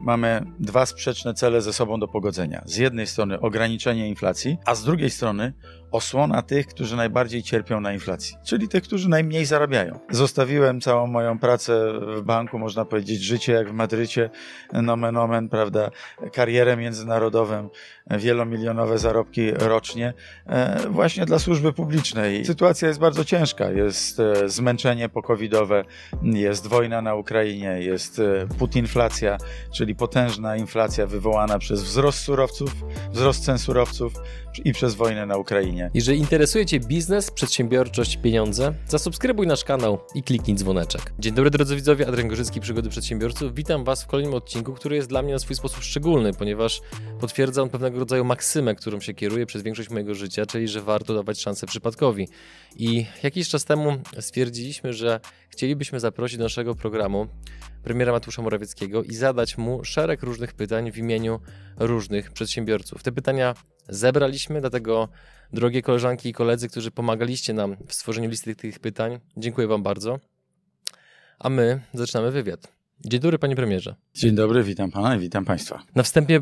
Mamy dwa sprzeczne cele ze sobą do pogodzenia. Z jednej strony ograniczenie inflacji, a z drugiej strony osłona tych, którzy najbardziej cierpią na inflacji, czyli tych, którzy najmniej zarabiają. Zostawiłem całą moją pracę w banku, można powiedzieć, życie jak w Madrycie, nomen omen, prawda, karierę międzynarodową, wielomilionowe zarobki rocznie, e, właśnie dla służby publicznej. Sytuacja jest bardzo ciężka, jest e, zmęczenie pokowidowe, jest wojna na Ukrainie, jest e, putinflacja, czyli potężna inflacja wywołana przez wzrost surowców, wzrost cen surowców i przez wojnę na Ukrainie. Jeżeli interesuje Cię biznes, przedsiębiorczość, pieniądze, zasubskrybuj nasz kanał i kliknij dzwoneczek. Dzień dobry drodzy widzowie, Adrian Gorzycki, Przygody Przedsiębiorców. Witam Was w kolejnym odcinku, który jest dla mnie na swój sposób szczególny, ponieważ potwierdza on pewnego rodzaju maksymę, którą się kieruję przez większość mojego życia, czyli że warto dawać szansę przypadkowi. I jakiś czas temu stwierdziliśmy, że chcielibyśmy zaprosić do naszego programu premiera Matusza Morawieckiego i zadać mu szereg różnych pytań w imieniu różnych przedsiębiorców. Te pytania zebraliśmy, dlatego drogie koleżanki i koledzy, którzy pomagaliście nam w stworzeniu listy tych pytań, dziękuję Wam bardzo. A my zaczynamy wywiad. Dzień dobry, panie premierze. Dzień dobry, witam pana i witam państwa. Na wstępie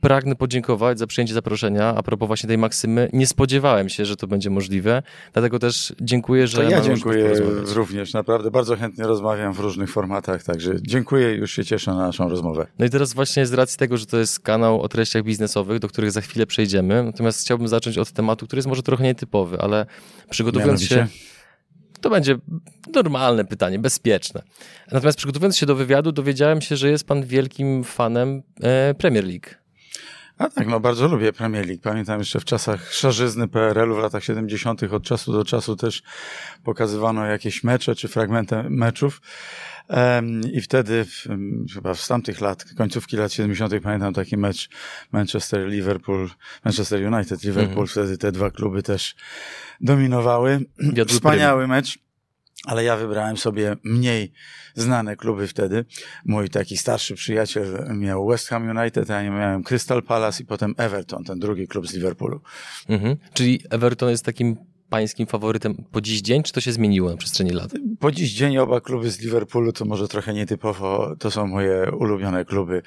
pragnę podziękować za przyjęcie zaproszenia. A propos właśnie tej maksymy, nie spodziewałem się, że to będzie możliwe, dlatego też dziękuję, że. To ja dziękuję również, naprawdę bardzo chętnie rozmawiam w różnych formatach, także dziękuję, już się cieszę na naszą rozmowę. No i teraz właśnie z racji tego, że to jest kanał o treściach biznesowych, do których za chwilę przejdziemy, natomiast chciałbym zacząć od tematu, który jest może trochę nietypowy, ale przygotowując się to będzie normalne pytanie, bezpieczne. Natomiast przygotowując się do wywiadu, dowiedziałem się, że jest pan wielkim fanem e, Premier League. A tak, no bardzo lubię Premier League. Pamiętam jeszcze w czasach szarzyzny PRL-u w latach 70. od czasu do czasu też pokazywano jakieś mecze czy fragmenty meczów. I wtedy, chyba z tamtych lat, końcówki lat 70., pamiętam taki mecz Manchester-Liverpool, Manchester United-Liverpool, mhm. wtedy te dwa kluby też dominowały. Wspaniały mecz ale ja wybrałem sobie mniej znane kluby wtedy. Mój taki starszy przyjaciel miał West Ham United, a ja miałem Crystal Palace i potem Everton, ten drugi klub z Liverpoolu. Mhm. Czyli Everton jest takim pańskim faworytem po dziś dzień, czy to się zmieniło na przestrzeni lat? Po dziś dzień oba kluby z Liverpoolu to może trochę nietypowo, to są moje ulubione kluby.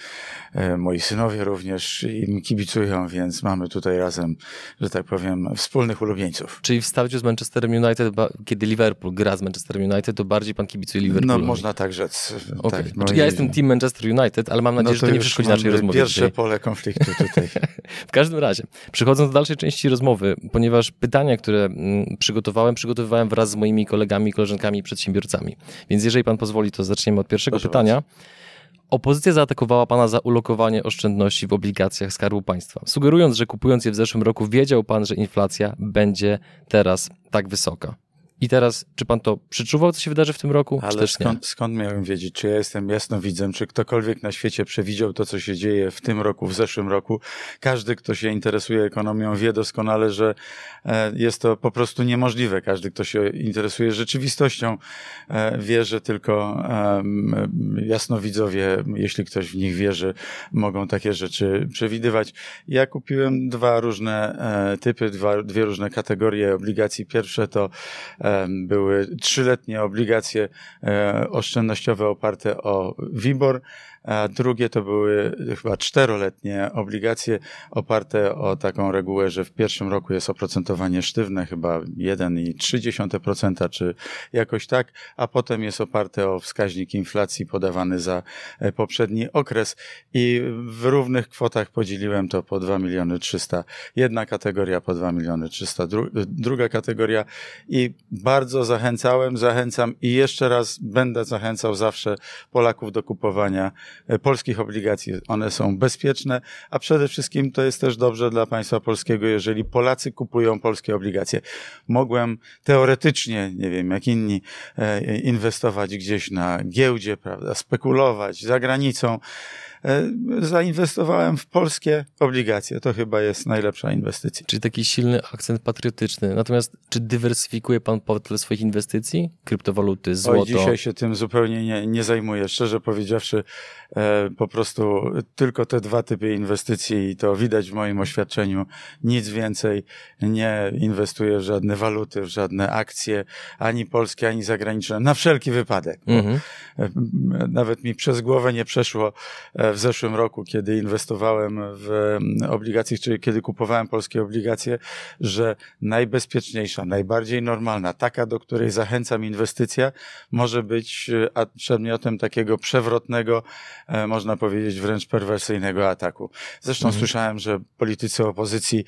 E, moi synowie również im kibicują, więc mamy tutaj razem, że tak powiem, wspólnych ulubieńców. Czyli w starciu z Manchesterem United, kiedy Liverpool gra z Manchesterem United, to bardziej pan kibicuje Liverpool? No, można tak rzec. Okay. Tak, znaczy, ja jestem team Manchester United, ale mam nadzieję, no to że to nie przeszkodzi naszej rozmowie. Pierwsze dzisiaj. pole konfliktu tutaj. w każdym razie, przechodząc do dalszej części rozmowy, ponieważ pytania, które mm, przygotowałem, przygotowywałem wraz z moimi kolegami, koleżankami i przedsiębiorcami. Więc jeżeli pan pozwoli, to zaczniemy od pierwszego Proszę pytania. Opozycja zaatakowała pana za ulokowanie oszczędności w obligacjach Skarbu Państwa, sugerując, że kupując je w zeszłym roku, wiedział pan, że inflacja będzie teraz tak wysoka. I teraz, czy pan to przeczuwał, co się wydarzy w tym roku? Ale skąd, skąd miałem wiedzieć? Czy ja jestem jasnowidzem? Czy ktokolwiek na świecie przewidział to, co się dzieje w tym roku, w zeszłym roku? Każdy, kto się interesuje ekonomią, wie doskonale, że e, jest to po prostu niemożliwe. Każdy, kto się interesuje rzeczywistością, e, wie, że tylko jasnowidzowie, jeśli ktoś w nich wierzy, mogą takie rzeczy przewidywać. Ja kupiłem dwa różne e, typy, dwa, dwie różne kategorie obligacji. Pierwsze to były trzyletnie obligacje e, oszczędnościowe oparte o WIBOR, a drugie to były chyba czteroletnie obligacje oparte o taką regułę, że w pierwszym roku jest oprocentowanie sztywne, chyba 1,3%, czy jakoś tak, a potem jest oparte o wskaźnik inflacji podawany za e, poprzedni okres i w równych kwotach podzieliłem to po 2 miliony 300. Jedna kategoria po 2 miliony 300, dru druga kategoria i bardzo zachęcałem, zachęcam i jeszcze raz będę zachęcał zawsze Polaków do kupowania E, polskich obligacji. One są bezpieczne, a przede wszystkim to jest też dobrze dla państwa polskiego, jeżeli Polacy kupują polskie obligacje. Mogłem teoretycznie, nie wiem, jak inni, e, inwestować gdzieś na giełdzie, prawda, spekulować za granicą. E, zainwestowałem w polskie obligacje. To chyba jest najlepsza inwestycja. Czyli taki silny akcent patriotyczny. Natomiast czy dywersyfikuje pan portfel swoich inwestycji? Kryptowaluty, złoto? Oj, dzisiaj się tym zupełnie nie, nie zajmuję. Szczerze powiedziawszy, e, po prostu tylko te dwa typy inwestycji i to widać w moim oświadczeniu. Nic więcej nie inwestuję w żadne waluty, w żadne akcje, ani polskie, ani zagraniczne. Na wszelki wypadek. Mhm. Nawet mi przez głowę nie przeszło w zeszłym roku, kiedy inwestowałem w obligacje, czy kiedy kupowałem polskie obligacje, że najbezpieczniejsza, najbardziej normalna, taka, do której zachęcam inwestycja, może być przedmiotem takiego przewrotnego, można powiedzieć wręcz perwersyjnego ataku. Zresztą mhm. słyszałem, że politycy opozycji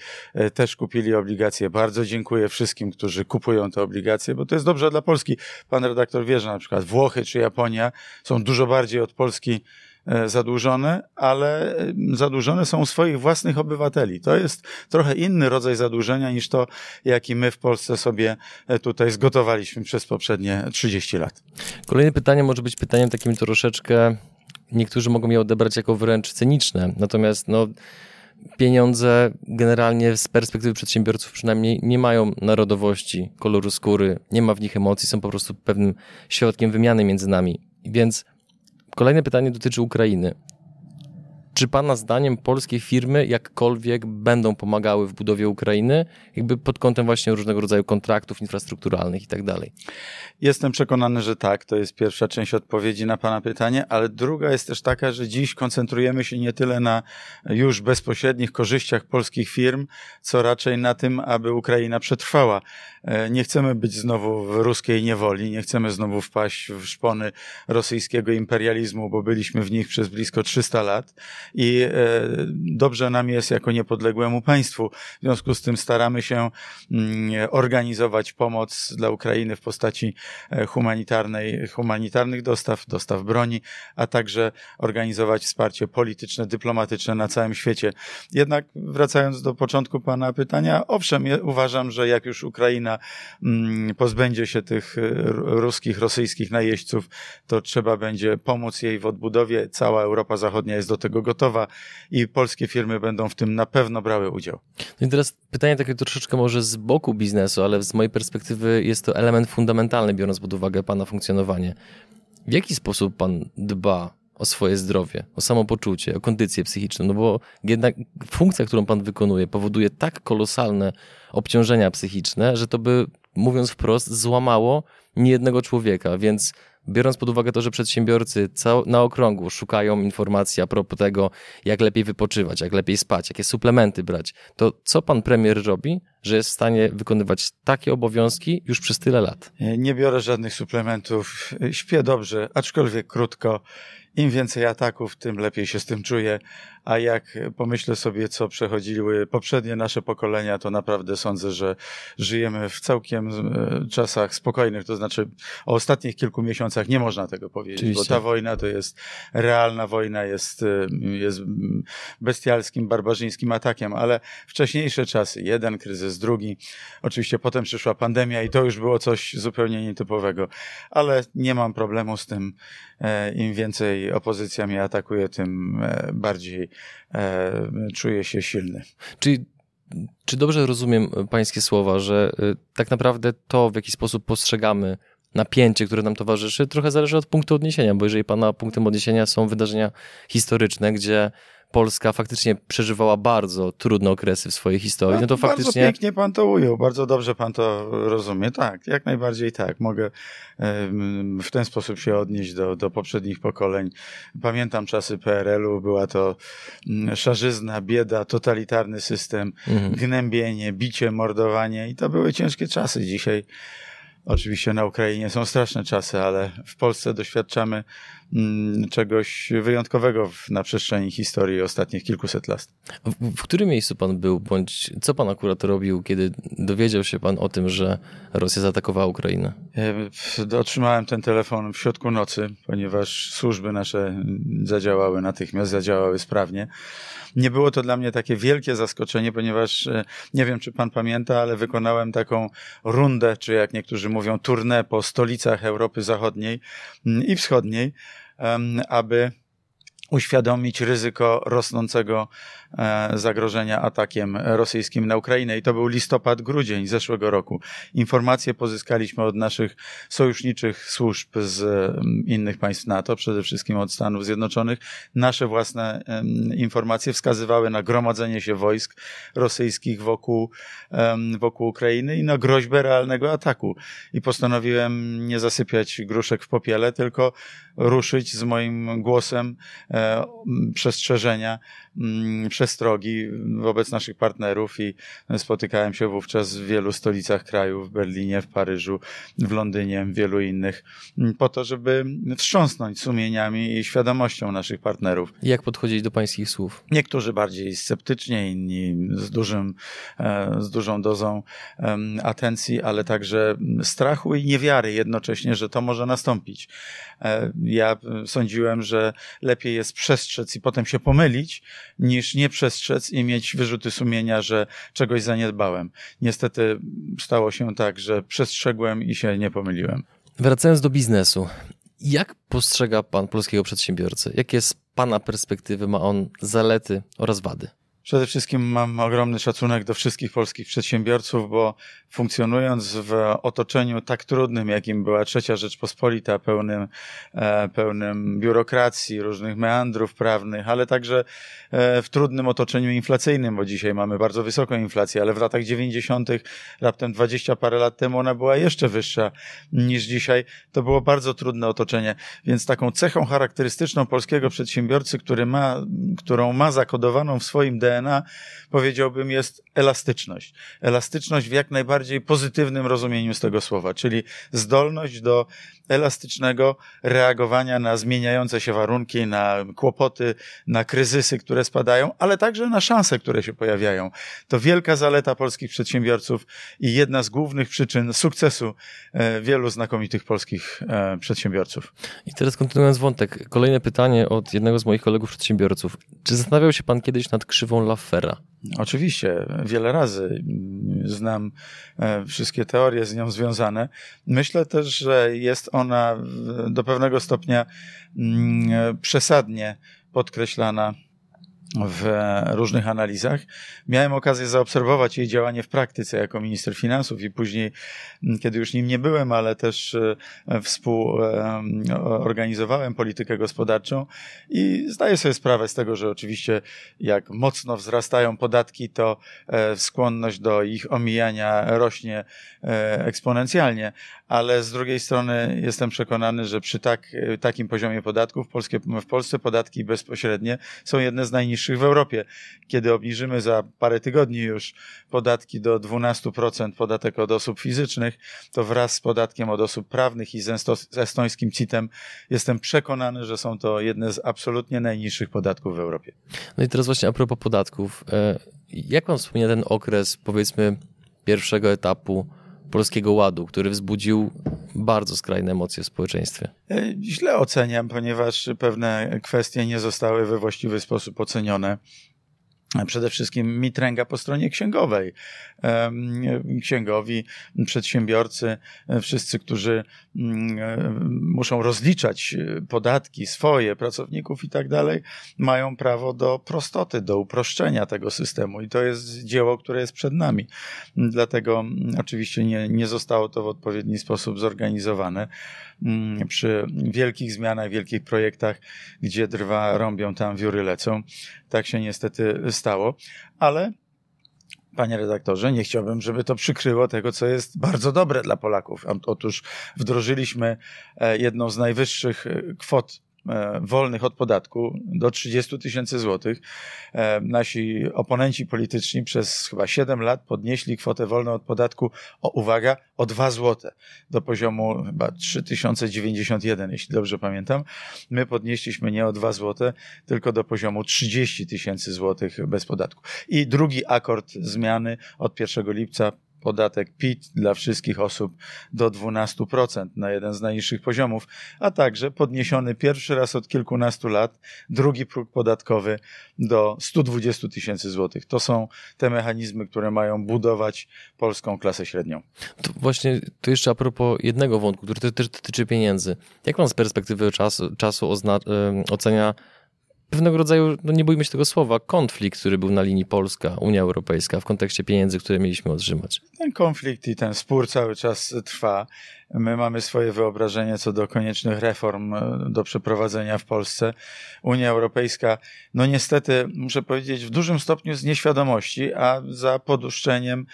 też kupili obligacje. Bardzo dziękuję wszystkim, którzy kupują te obligacje, bo to jest dobrze dla Polski. Pan redaktor wie, że na przykład Włochy czy Japonia są dużo bardziej od Polski e, zadłużone, ale e, zadłużone są swoich własnych obywateli. To jest trochę inny rodzaj zadłużenia niż to, jaki my w Polsce sobie e, tutaj zgotowaliśmy przez poprzednie 30 lat. Kolejne pytanie może być pytaniem takim troszeczkę, niektórzy mogą je odebrać jako wręcz cyniczne, natomiast no pieniądze generalnie z perspektywy przedsiębiorców przynajmniej nie mają narodowości, koloru skóry, nie ma w nich emocji, są po prostu pewnym środkiem wymiany między nami. Więc kolejne pytanie dotyczy Ukrainy. Czy Pana zdaniem polskie firmy jakkolwiek będą pomagały w budowie Ukrainy, jakby pod kątem właśnie różnego rodzaju kontraktów infrastrukturalnych i tak dalej? Jestem przekonany, że tak. To jest pierwsza część odpowiedzi na Pana pytanie, ale druga jest też taka, że dziś koncentrujemy się nie tyle na już bezpośrednich korzyściach polskich firm, co raczej na tym, aby Ukraina przetrwała. E, nie chcemy być znowu w ruskiej niewoli, nie chcemy znowu wpaść w szpony rosyjskiego imperializmu, bo byliśmy w nich przez blisko 300 lat i e, dobrze nam jest jako niepodległemu państwu. W związku z tym staramy się mm, organizować pomoc dla Ukrainy w postaci e, humanitarnej, humanitarnych dostaw, dostaw broni, a także organizować wsparcie polityczne, dyplomatyczne na całym świecie. Jednak wracając do początku pana pytania, owszem, uważam, że jak już Ukraina mm, pozbędzie się tych e, ruskich, rosyjskich najeźdźców, to trzeba będzie pomóc jej w odbudowie. Cała Europa Zachodnia jest do tego gotowa gotowa i polskie firmy będą w tym na pewno brały udział. No i teraz pytanie takie troszeczkę może z boku biznesu, ale z mojej perspektywy jest to element fundamentalny, biorąc pod uwagę Pana funkcjonowanie. W jaki sposób Pan dba o swoje zdrowie, o samopoczucie, o kondycję psychiczną, no bo jednak funkcja, którą Pan wykonuje, powoduje tak kolosalne obciążenia psychiczne, że to by, mówiąc wprost, złamało niejednego człowieka, więc biorąc pod uwagę to, że przedsiębiorcy na okrągło szukają informacji a propos tego, jak lepiej wypoczywać, jak lepiej spać, jakie suplementy brać, to co pan premier robi, że jest w stanie wykonywać takie obowiązki już przez tyle lat? Nie biorę żadnych suplementów, śpię dobrze, aczkolwiek krótko im więcej ataków, tym lepiej się z tym czuję. A jak pomyślę sobie, co przechodziły poprzednie nasze pokolenia, to naprawdę sądzę, że żyjemy w całkiem e, czasach spokojnych. To znaczy, o ostatnich kilku miesiącach nie można tego powiedzieć, Oczywiście. bo ta wojna to jest realna wojna, jest, e, jest bestialskim, barbarzyńskim atakiem, ale wcześniejsze czasy, jeden kryzys, drugi, oczywiście potem przyszła pandemia i to już było coś zupełnie nietypowego, ale nie mam problemu z tym. E, Im więcej opozycja mnie atakuje, tym bardziej e, czuję się silny. Czyli czy dobrze rozumiem Pańskie słowa, że y, tak naprawdę to, w jaki sposób postrzegamy napięcie, które nam towarzyszy, trochę zależy od punktu odniesienia, bo jeżeli Pana punktem odniesienia są wydarzenia historyczne, gdzie Polska faktycznie przeżywała bardzo trudne okresy w swojej historii, no to bardzo faktycznie... Bardzo pięknie pan to ujął, bardzo dobrze pan to rozumie. Tak, jak najbardziej tak. Mogę w ten sposób się odnieść do, do poprzednich pokoleń. Pamiętam czasy PRL-u, była to mm, szarzyzna, bieda, totalitarny system, mhm. gnębienie, bicie, mordowanie i to były ciężkie czasy. Dzisiaj Oczywiście na Ukrainie są straszne czasy, ale w Polsce doświadczamy mm, czegoś wyjątkowego na przestrzeni historii ostatnich kilkuset lat. W, w którym miejscu pan był, bądź co pan akurat robił, kiedy dowiedział się pan o tym, że Rosja zaatakowała Ukrainę? Otrzymałem ten telefon w środku nocy, ponieważ służby nasze zadziałały natychmiast, zadziałały sprawnie. Nie było to dla mnie takie wielkie zaskoczenie, ponieważ e, nie wiem, czy pan pamięta, ale wykonałem taką rundę, czy jak niektórzy mówią, tournée po stolicach Europy Zachodniej i Wschodniej, aby uświadomić ryzyko rosnącego e, zagrożenia atakiem rosyjskim na Ukrainę. I to był listopad, grudzień zeszłego roku. Informacje pozyskaliśmy od naszych sojuszniczych służb z innych państw NATO, przede wszystkim od Stanów Zjednoczonych. Nasze własne informacje wskazywały na gromadzenie się wojsk rosyjskich wokół, wokół Ukrainy i na groźbę realnego ataku. I postanowiłem nie zasypiać gruszek w popiele, tylko ruszyć z moim głosem e, przestrzeżenia, przestrogi wobec naszych partnerów i spotykałem się wówczas w wielu stolicach kraju, w Berlinie, w Paryżu, w Londynie, w wielu innych, po to, żeby wstrząsnąć sumieniami i świadomością naszych partnerów. Jak podchodzić do pańskich słów? Niektórzy bardziej sceptycznie, inni z, dużym, e, z dużą dozą atencji, ale także strachu i niewiary jednocześnie, że to może nastąpić. E, ja sądziłem, że lepiej jest przestrzec i potem się pomylić, niż nie przestrzec i mieć wyrzuty sumienia, że czegoś zaniedbałem. Niestety stało się tak, że przestrzegłem i się nie pomyliłem. Wracając do biznesu, jak postrzega pan polskiego przedsiębiorcę? Jakie z pana perspektywy ma on zalety oraz wady? Przede wszystkim mam ogromny szacunek do wszystkich polskich przedsiębiorców, bo funkcjonując w otoczeniu tak trudnym, jakim była Trzecia Rzeczpospolita, pełnym, e, pełnym biurokracji, różnych meandrów prawnych, ale także e, w trudnym otoczeniu inflacyjnym, bo dzisiaj mamy bardzo wysoką inflację, ale w latach 90., raptem 20 parę lat temu ona była jeszcze wyższa niż dzisiaj. To było bardzo trudne otoczenie, więc taką cechą charakterystyczną polskiego przedsiębiorcy, który ma, którą ma zakodowaną w swoim DNA, DNA, powiedziałbym, jest elastyczność. Elastyczność w jak najbardziej pozytywnym rozumieniu z tego słowa, czyli zdolność do elastycznego reagowania na zmieniające się warunki, na kłopoty, na kryzysy, które spadają, ale także na szanse, które się pojawiają. To wielka zaleta polskich przedsiębiorców i jedna z głównych przyczyn sukcesu e, wielu znakomitych polskich e, przedsiębiorców. I teraz kontynuując wątek, kolejne pytanie od jednego z moich kolegów przedsiębiorców. Czy zastanawiał się pan kiedyś nad krzywą Laffera? Oczywiście, wiele razy znam e, wszystkie teorie z nią związane. Myślę też, że jest ona do pewnego stopnia mm, przesadnie podkreślana w różnych analizach. Miałem okazję zaobserwować jej działanie w praktyce jako minister finansów i później, mm, kiedy już nim nie byłem, ale też e, współorganizowałem politykę gospodarczą i zdaję sobie sprawę z tego, że oczywiście jak mocno wzrastają podatki, to e, skłonność do ich omijania rośnie e, eksponencjalnie, ale z drugiej strony jestem przekonany, że przy tak, takim poziomie podatków w Polsce podatki bezpośrednie są jedne z najniższych w Europie. Kiedy obniżymy za parę tygodni już podatki do 12% podatek od osób fizycznych, to wraz z podatkiem od osób prawnych i z estońskim CIT-em jestem przekonany, że są to jedne z absolutnie najniższych podatków w Europie. No i teraz właśnie a propos podatków. E, jak pan wspomina ten okres, powiedzmy, pierwszego etapu Polskiego Ładu, który wzbudził bardzo skrajne emocje w społeczeństwie. E, źle oceniam, ponieważ pewne kwestie nie zostały we właściwy sposób ocenione przede wszystkim mitręga po stronie księgowej. Księgowi, przedsiębiorcy, wszyscy, którzy mm, muszą rozliczać podatki swoje, pracowników i tak dalej, mają prawo do prostoty, do uproszczenia tego systemu i to jest dzieło, które jest przed nami. Dlatego mm, oczywiście nie, nie zostało to w odpowiedni sposób zorganizowane. Mm, przy wielkich zmianach, wielkich projektach, gdzie drwa rąbią, tam wióry lecą. Tak się niestety stało, ale Panie redaktorze, nie chciałbym, żeby to przykryło tego, co jest bardzo dobre dla Polaków. Otóż wdrożyliśmy e, jedną z najwyższych e, kwot wolnych od podatku do 30 tysięcy złotych. E, nasi oponenci polityczni przez chyba 7 lat podnieśli kwotę wolną od podatku o, uwaga, o 2 złote do poziomu chyba 3091, jeśli dobrze pamiętam. My podnieśliśmy nie o 2 złote, tylko do poziomu 30 tysięcy złotych bez podatku. I drugi akord zmiany od 1 lipca podatek PIT dla wszystkich osób do 12% na jeden z najniższych poziomów, a także podniesiony pierwszy raz od kilkunastu lat drugi próg podatkowy do 120 tysięcy złotych. To są te mechanizmy, które mają budować polską klasę średnią. To właśnie to jeszcze a propos jednego wątku, który też dotyczy pieniędzy. Jak pan z perspektywy czasu, czasu ocenia pewnego rodzaju, no nie bójmy się tego słowa, konflikt, który był na linii Polska-Unia Europejska w kontekście pieniędzy, które mieliśmy otrzymać. Ten konflikt i ten spór cały czas trwa. My mamy swoje wyobrażenie co do koniecznych reform e, do przeprowadzenia w Polsce. Unia Europejska, no niestety, muszę powiedzieć, w dużym stopniu z nieświadomości, a za poduszczeniem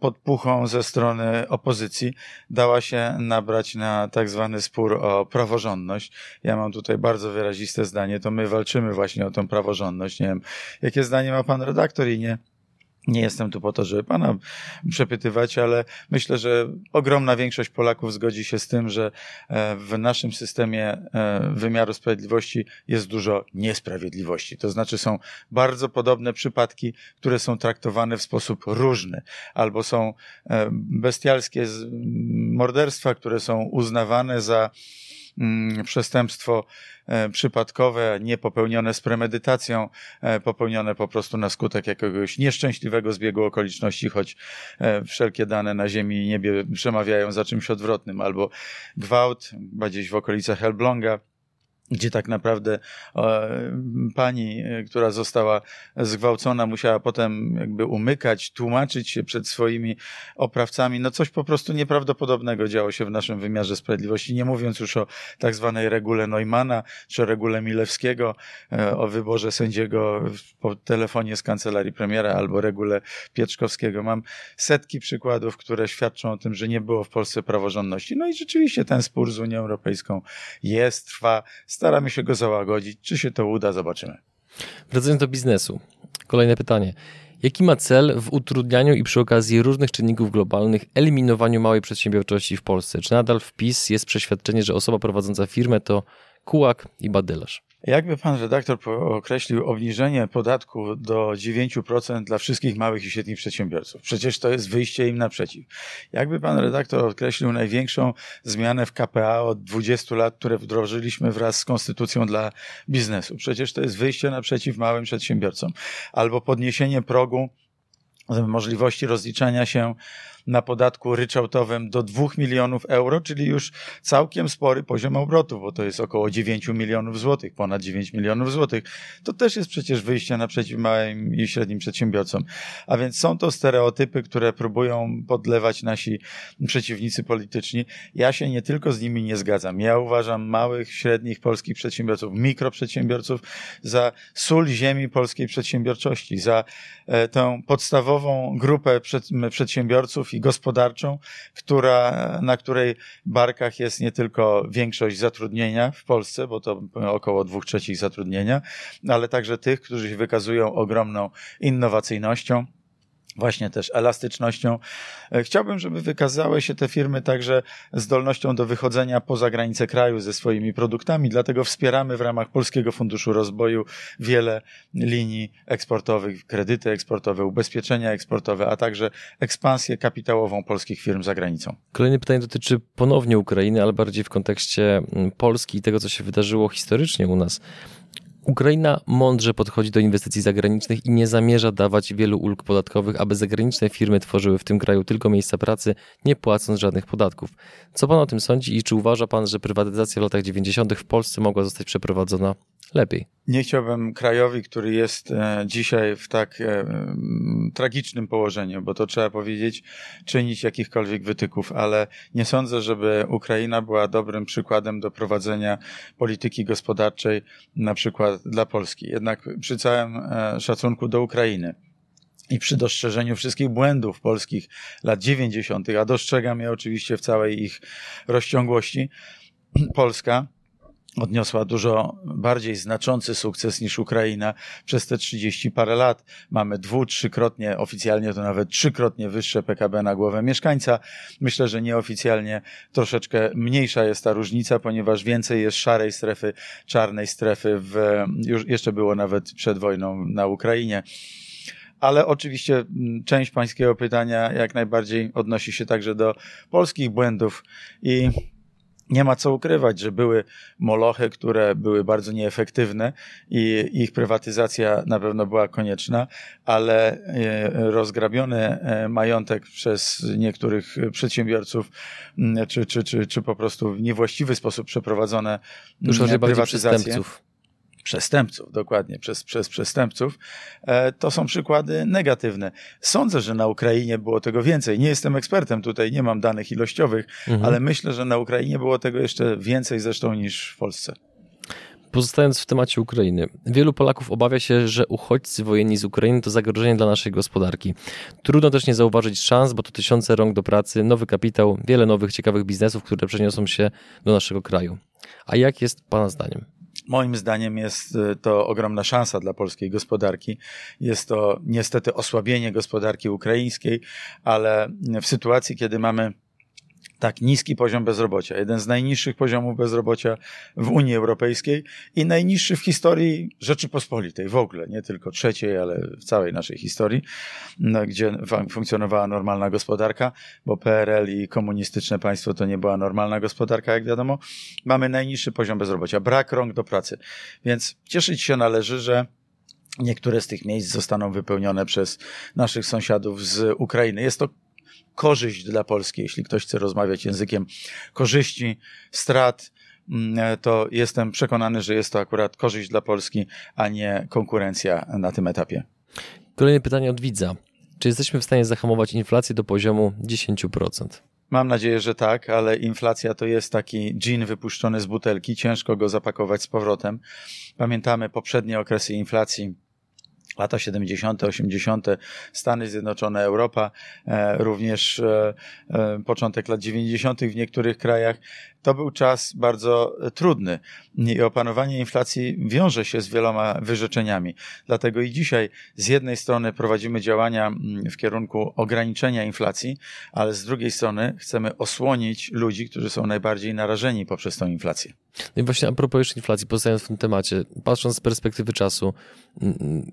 podpuchą ze strony opozycji dała się nabrać na tak zwany spór o praworządność. Ja mam tutaj bardzo wyraziste zdanie, to my walczymy właśnie o tą praworządność. Nie wiem, jakie zdanie ma pan redaktor i nie nie jestem tu po to, żeby pana przepytywać, ale myślę, że ogromna większość Polaków zgodzi się z tym, że e, w naszym systemie e, wymiaru sprawiedliwości jest dużo niesprawiedliwości. To znaczy są bardzo podobne przypadki, które są traktowane w sposób różny, albo są e, bestialskie morderstwa, które są uznawane za przestępstwo E, przypadkowe, nie popełnione z premedytacją, e, popełnione po prostu na skutek jakiegoś nieszczęśliwego zbiegu okoliczności, choć e, wszelkie dane na ziemi i niebie przemawiają za czymś odwrotnym, albo gwałt, gdzieś w okolicach Elbląga, gdzie tak naprawdę e, pani, e, która została zgwałcona, musiała potem jakby umykać, tłumaczyć się przed swoimi oprawcami. No coś po prostu nieprawdopodobnego działo się w naszym wymiarze sprawiedliwości, nie mówiąc już o tak zwanej regule Neumana, czy regule Milewskiego, e, o wyborze sędziego po telefonie z kancelarii premiera, albo regule Pietrzkowskiego. Mam setki przykładów, które świadczą o tym, że nie było w Polsce praworządności. No i rzeczywiście ten spór z Unią Europejską jest, trwa, Staramy się go załagodzić. Czy się to uda, zobaczymy. Wracając do biznesu. Kolejne pytanie. Jaki ma cel w utrudnianiu i przy okazji różnych czynników globalnych eliminowaniu małej przedsiębiorczości w Polsce? Czy nadal wpis jest przeświadczenie, że osoba prowadząca firmę to kułak i badylarz? Jakby pan redaktor określił obniżenie podatku do 9% dla wszystkich małych i średnich przedsiębiorców? Przecież to jest wyjście im naprzeciw. Jakby pan redaktor określił największą zmianę w KPA od 20 lat, które wdrożyliśmy wraz z konstytucją dla biznesu? Przecież to jest wyjście naprzeciw małym przedsiębiorcom. Albo podniesienie progu możliwości rozliczania się na podatku ryczałtowym do 2 milionów euro, czyli już całkiem spory poziom obrotów, bo to jest około 9 milionów złotych, ponad 9 milionów złotych. To też jest przecież wyjście naprzeciw małym i średnim przedsiębiorcom. A więc są to stereotypy, które próbują podlewać nasi przeciwnicy polityczni. Ja się nie tylko z nimi nie zgadzam. Ja uważam małych, średnich polskich przedsiębiorców, mikroprzedsiębiorców za sól ziemi polskiej przedsiębiorczości, za e, tę podstawową grupę przedsiębiorców i gospodarczą, która, na której barkach jest nie tylko większość zatrudnienia w Polsce, bo to około dwóch trzecich zatrudnienia, ale także tych, którzy się wykazują ogromną innowacyjnością właśnie też elastycznością. E, chciałbym, żeby wykazały się te firmy także zdolnością do wychodzenia poza granice kraju ze swoimi produktami, dlatego wspieramy w ramach Polskiego Funduszu Rozwoju wiele linii eksportowych, kredyty eksportowe, ubezpieczenia eksportowe, a także ekspansję kapitałową polskich firm za granicą. Kolejne pytanie dotyczy ponownie Ukrainy, ale bardziej w kontekście mm, Polski i tego, co się wydarzyło historycznie u nas. Ukraina mądrze podchodzi do inwestycji zagranicznych i nie zamierza dawać wielu ulg podatkowych, aby zagraniczne firmy tworzyły w tym kraju tylko miejsca pracy, nie płacąc żadnych podatków. Co pan o tym sądzi i czy uważa pan, że prywatyzacja w latach 90. w Polsce mogła zostać przeprowadzona lepiej? Nie chciałbym krajowi, który jest e, dzisiaj w tak e, tragicznym położeniu, bo to trzeba powiedzieć, czynić jakichkolwiek wytyków, ale nie sądzę, żeby Ukraina była dobrym przykładem do prowadzenia polityki gospodarczej, na przykład dla Polski. Jednak przy całym e, szacunku do Ukrainy, i przy dostrzeżeniu wszystkich błędów polskich lat 90., a dostrzegam je oczywiście w całej ich rozciągłości, Polska odniosła dużo bardziej znaczący sukces niż Ukraina przez te 30 parę lat. Mamy dwu, trzykrotnie, oficjalnie to nawet trzykrotnie wyższe PKB na głowę mieszkańca. Myślę, że nieoficjalnie troszeczkę mniejsza jest ta różnica, ponieważ więcej jest szarej strefy, czarnej strefy w, już jeszcze było nawet przed wojną na Ukrainie. Ale oczywiście mm, część pańskiego pytania jak najbardziej odnosi się także do polskich błędów i nie ma co ukrywać, że były molochy, które były bardzo nieefektywne i ich prywatyzacja na pewno była konieczna, ale e, rozgrabiony e, majątek przez niektórych przedsiębiorców, czy, czy, czy, czy po prostu w niewłaściwy sposób przeprowadzone Dużo prywatyzacje. Przestępców przestępców, dokładnie, przez, przez przestępców, e, to są przykłady negatywne. Sądzę, że na Ukrainie było tego więcej. Nie jestem ekspertem tutaj, nie mam danych ilościowych, mhm. ale myślę, że na Ukrainie było tego jeszcze więcej zresztą niż w Polsce. Pozostając w temacie Ukrainy, wielu Polaków obawia się, że uchodźcy wojenni z Ukrainy to zagrożenie dla naszej gospodarki. Trudno też nie zauważyć szans, bo to tysiące rąk do pracy, nowy kapitał, wiele nowych ciekawych biznesów, które przeniosą się do naszego kraju. A jak jest Pana zdaniem? Moim zdaniem jest y, to ogromna szansa dla polskiej gospodarki. Jest to niestety osłabienie gospodarki ukraińskiej, ale w sytuacji, kiedy mamy tak niski poziom bezrobocia, jeden z najniższych poziomów bezrobocia w Unii Europejskiej i najniższy w historii Rzeczypospolitej w ogóle, nie tylko trzeciej, ale w całej naszej historii, no, gdzie funkcjonowała normalna gospodarka, bo PRL i komunistyczne państwo to nie była normalna gospodarka, jak wiadomo. Mamy najniższy poziom bezrobocia, brak rąk do pracy, więc cieszyć się należy, że niektóre z tych miejsc zostaną wypełnione przez naszych sąsiadów z Ukrainy. Jest to korzyść dla Polski, jeśli ktoś chce rozmawiać językiem korzyści, strat, mm, to jestem przekonany, że jest to akurat korzyść dla Polski, a nie konkurencja na tym etapie. Kolejne pytanie od widza. Czy jesteśmy w stanie zahamować inflację do poziomu 10%? Mam nadzieję, że tak, ale inflacja to jest taki gin wypuszczony z butelki, ciężko go zapakować z powrotem. Pamiętamy poprzednie okresy inflacji lata 70., 80., Stany Zjednoczone, Europa, e, również e, e, początek lat 90. w niektórych krajach. To był czas bardzo trudny i opanowanie inflacji wiąże się z wieloma wyrzeczeniami. Dlatego i dzisiaj z jednej strony prowadzimy działania mm, w kierunku ograniczenia inflacji, ale z drugiej strony chcemy osłonić ludzi, którzy są najbardziej narażeni poprzez tą inflację. No i właśnie a propos inflacji, pozostając w tym temacie, patrząc z perspektywy czasu, mm,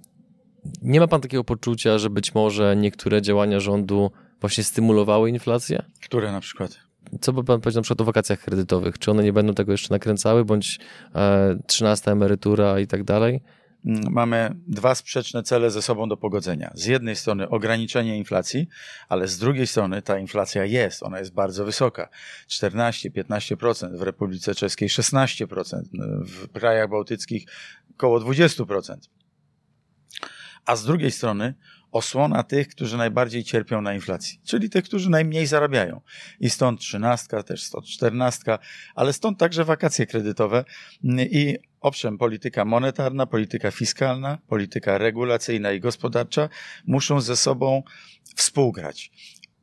nie ma pan takiego poczucia, że być może niektóre działania rządu właśnie stymulowały inflację? Które na przykład? Co by pan powiedział na przykład o wakacjach kredytowych? Czy one nie będą tego jeszcze nakręcały, bądź e, 13 emerytura i tak dalej? Mm, mamy dwa sprzeczne cele ze sobą do pogodzenia. Z jednej strony ograniczenie inflacji, ale z drugiej strony ta inflacja jest, ona jest bardzo wysoka. 14-15%, w Republice Czeskiej 16%, w krajach bałtyckich około 20% a z drugiej strony osłona tych, którzy najbardziej cierpią na inflacji, czyli tych, którzy najmniej zarabiają. I stąd trzynastka, też stąd czternastka, ale stąd także wakacje kredytowe i owszem, polityka monetarna, polityka fiskalna, polityka regulacyjna i gospodarcza muszą ze sobą współgrać.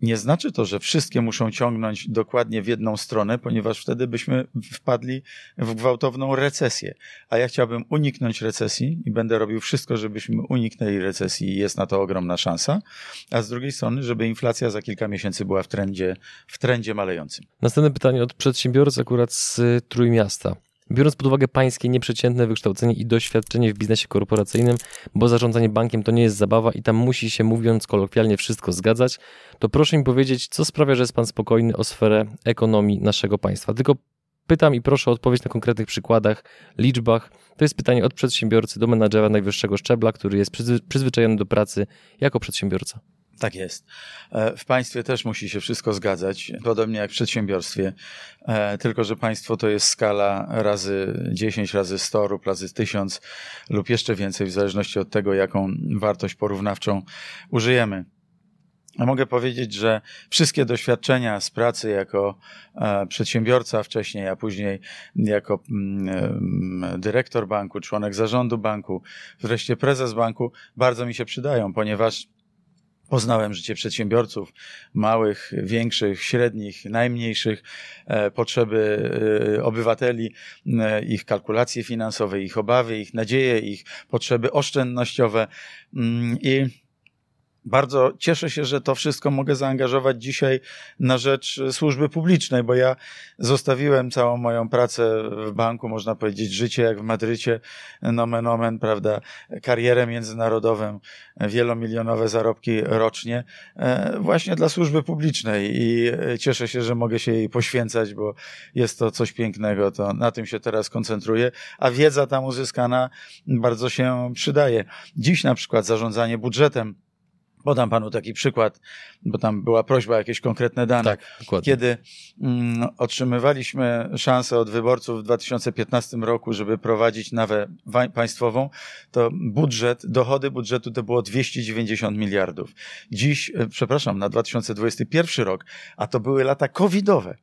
Nie znaczy to, że wszystkie muszą ciągnąć dokładnie w jedną stronę, ponieważ wtedy byśmy wpadli w gwałtowną recesję. A ja chciałbym uniknąć recesji i będę robił wszystko, żebyśmy uniknęli recesji i jest na to ogromna szansa. A z drugiej strony, żeby inflacja za kilka miesięcy była w trendzie, w trendzie malejącym. Następne pytanie od przedsiębiorcy akurat z Trójmiasta. Biorąc pod uwagę pańskie nieprzeciętne wykształcenie i doświadczenie w biznesie korporacyjnym, bo zarządzanie bankiem to nie jest zabawa i tam musi się, mówiąc kolokwialnie, wszystko zgadzać, to proszę mi powiedzieć, co sprawia, że jest pan spokojny o sferę ekonomii naszego państwa. Tylko pytam i proszę o odpowiedź na konkretnych przykładach, liczbach. To jest pytanie od przedsiębiorcy do menadżera najwyższego szczebla, który jest przyzwyczajony do pracy jako przedsiębiorca. Tak jest. E, w państwie też musi się wszystko zgadzać, podobnie jak w przedsiębiorstwie, e, tylko że państwo to jest skala razy 10, razy 100 lub razy 1000 lub jeszcze więcej, w zależności od tego, jaką wartość porównawczą użyjemy. Mogę powiedzieć, że wszystkie doświadczenia z pracy jako e, przedsiębiorca wcześniej, a później jako mm, dyrektor banku, członek zarządu banku, wreszcie prezes banku, bardzo mi się przydają, ponieważ Poznałem życie przedsiębiorców, małych, większych, średnich, najmniejszych, e, potrzeby e, obywateli, e, ich kalkulacje finansowe, ich obawy, ich nadzieje, ich potrzeby oszczędnościowe. Mm, i bardzo cieszę się, że to wszystko mogę zaangażować dzisiaj na rzecz służby publicznej, bo ja zostawiłem całą moją pracę w banku, można powiedzieć, życie jak w Madrycie, nomen omen, prawda, karierę międzynarodową, wielomilionowe zarobki rocznie, e, właśnie dla służby publicznej i cieszę się, że mogę się jej poświęcać, bo jest to coś pięknego, to na tym się teraz koncentruję, a wiedza tam uzyskana bardzo się przydaje. Dziś na przykład zarządzanie budżetem Podam panu taki przykład, bo tam była prośba o jakieś konkretne dane. Tak, dokładnie. Kiedy mm, otrzymywaliśmy szansę od wyborców w 2015 roku, żeby prowadzić nawę państwową, to budżet, dochody budżetu to było 290 miliardów. Dziś, e, przepraszam, na 2021 rok, a to były lata covidowe.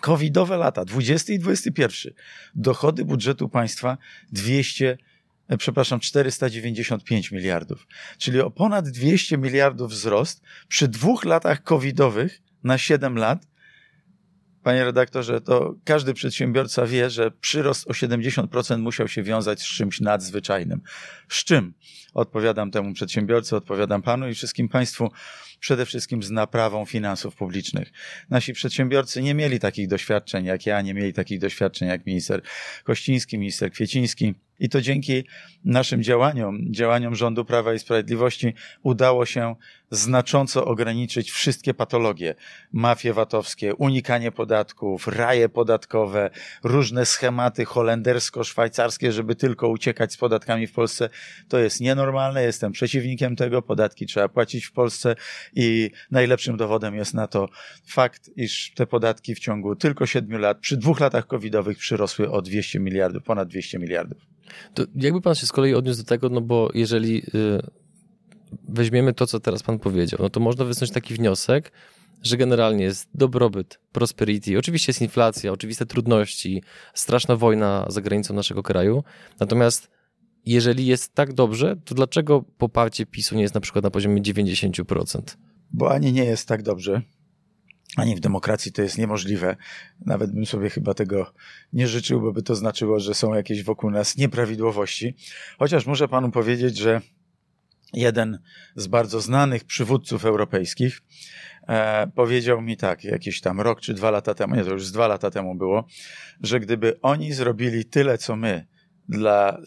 Covidowe lata, 20 i 21. Dochody budżetu państwa 200 e, przepraszam, 495 miliardów. Czyli o ponad 200 miliardów wzrost przy dwóch latach covidowych na 7 lat. Panie redaktorze, to każdy przedsiębiorca wie, że przyrost o 70% musiał się wiązać z czymś nadzwyczajnym. Z czym? Odpowiadam temu przedsiębiorcy, odpowiadam panu i wszystkim państwu, przede wszystkim z naprawą finansów publicznych. Nasi przedsiębiorcy nie mieli takich doświadczeń jak ja, nie mieli takich doświadczeń jak minister Kościński, minister Kwieciński. I to dzięki naszym działaniom, działaniom rządu Prawa i Sprawiedliwości udało się znacząco ograniczyć wszystkie patologie. Mafie VAT-owskie, unikanie podatków, raje podatkowe, różne schematy holendersko-szwajcarskie, żeby tylko uciekać z podatkami w Polsce. To jest nienormalne, jestem przeciwnikiem tego. Podatki trzeba płacić w Polsce i najlepszym dowodem jest na to fakt, iż te podatki w ciągu tylko siedmiu lat, przy dwóch latach covidowych przyrosły o 200 miliardów, ponad 200 miliardów. To jakby pan się z kolei odniósł do tego, no bo jeżeli y, weźmiemy to, co teraz pan powiedział, no to można wysnuć taki wniosek, że generalnie jest dobrobyt, prosperity, oczywiście jest inflacja, oczywiste trudności, straszna wojna za granicą naszego kraju, natomiast jeżeli jest tak dobrze, to dlaczego poparcie PiSu nie jest na przykład na poziomie 90%? Bo ani nie jest tak dobrze, ani w demokracji to jest niemożliwe. Nawet bym sobie chyba tego nie życzył, bo by to znaczyło, że są jakieś wokół nas nieprawidłowości. Chociaż muszę panu powiedzieć, że jeden z bardzo znanych przywódców europejskich e, powiedział mi tak, jakiś tam rok czy dwa lata temu, nie, to już z dwa lata temu było, że gdyby oni zrobili tyle, co my, dla,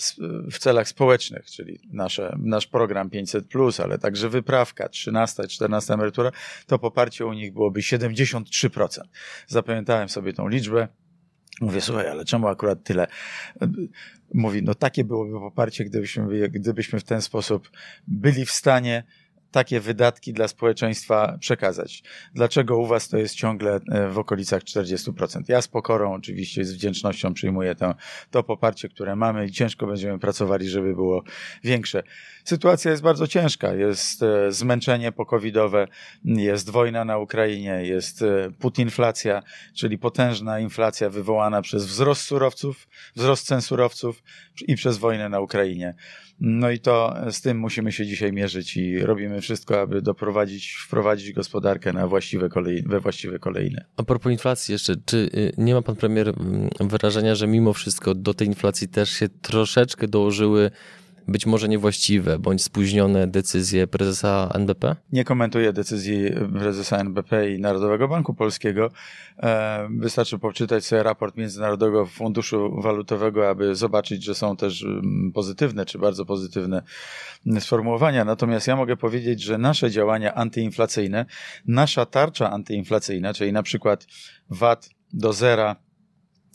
w celach społecznych, czyli nasze, nasz program 500, ale także wyprawka, 13, 14 emerytura, to poparcie u nich byłoby 73%. Zapamiętałem sobie tą liczbę. Mówię, słuchaj, ale czemu akurat tyle? Mówi, no takie byłoby poparcie, gdybyśmy, gdybyśmy w ten sposób byli w stanie takie wydatki dla społeczeństwa przekazać. Dlaczego u Was to jest ciągle w okolicach 40%? Ja z pokorą oczywiście, z wdzięcznością przyjmuję to, to poparcie, które mamy i ciężko będziemy pracowali, żeby było większe. Sytuacja jest bardzo ciężka. Jest zmęczenie pokowidowe, jest wojna na Ukrainie, jest putinflacja, czyli potężna inflacja wywołana przez wzrost surowców, wzrost cen surowców i przez wojnę na Ukrainie. No i to z tym musimy się dzisiaj mierzyć i robimy wszystko, aby doprowadzić, wprowadzić gospodarkę na właściwe we właściwe kolejne. A propos inflacji jeszcze, czy nie ma pan premier wyrażenia, że mimo wszystko do tej inflacji też się troszeczkę dołożyły być może niewłaściwe bądź spóźnione decyzje prezesa NBP? Nie komentuję decyzji prezesa NBP i Narodowego Banku Polskiego. Wystarczy poczytać sobie raport Międzynarodowego Funduszu Walutowego, aby zobaczyć, że są też pozytywne czy bardzo pozytywne sformułowania. Natomiast ja mogę powiedzieć, że nasze działania antyinflacyjne, nasza tarcza antyinflacyjna, czyli na przykład VAT do zera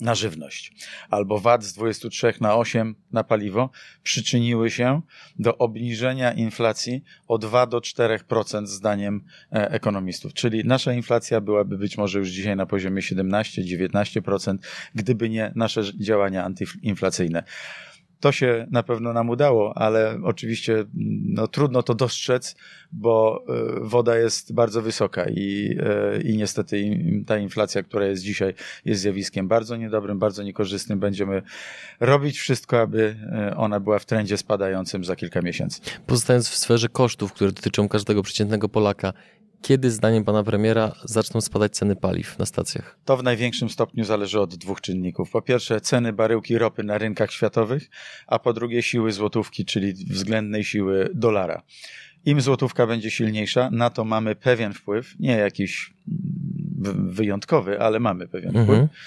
na żywność, albo VAT z 23 na 8 na paliwo, przyczyniły się do obniżenia inflacji o 2 do 4% zdaniem ekonomistów. Czyli nasza inflacja byłaby być może już dzisiaj na poziomie 17-19%, gdyby nie nasze działania antyinflacyjne. To się na pewno nam udało, ale oczywiście no, trudno to dostrzec, bo woda jest bardzo wysoka i, i niestety ta inflacja, która jest dzisiaj, jest zjawiskiem bardzo niedobrym, bardzo niekorzystnym. Będziemy robić wszystko, aby ona była w trendzie spadającym za kilka miesięcy. Pozostając w sferze kosztów, które dotyczą każdego przeciętnego Polaka, kiedy zdaniem pana premiera zaczną spadać ceny paliw na stacjach? To w największym stopniu zależy od dwóch czynników. Po pierwsze, ceny baryłki ropy na rynkach światowych, a po drugie, siły złotówki, czyli względnej siły dolara. Im złotówka będzie silniejsza, na to mamy pewien wpływ, nie jakiś wyjątkowy, ale mamy pewien mhm. wpływ.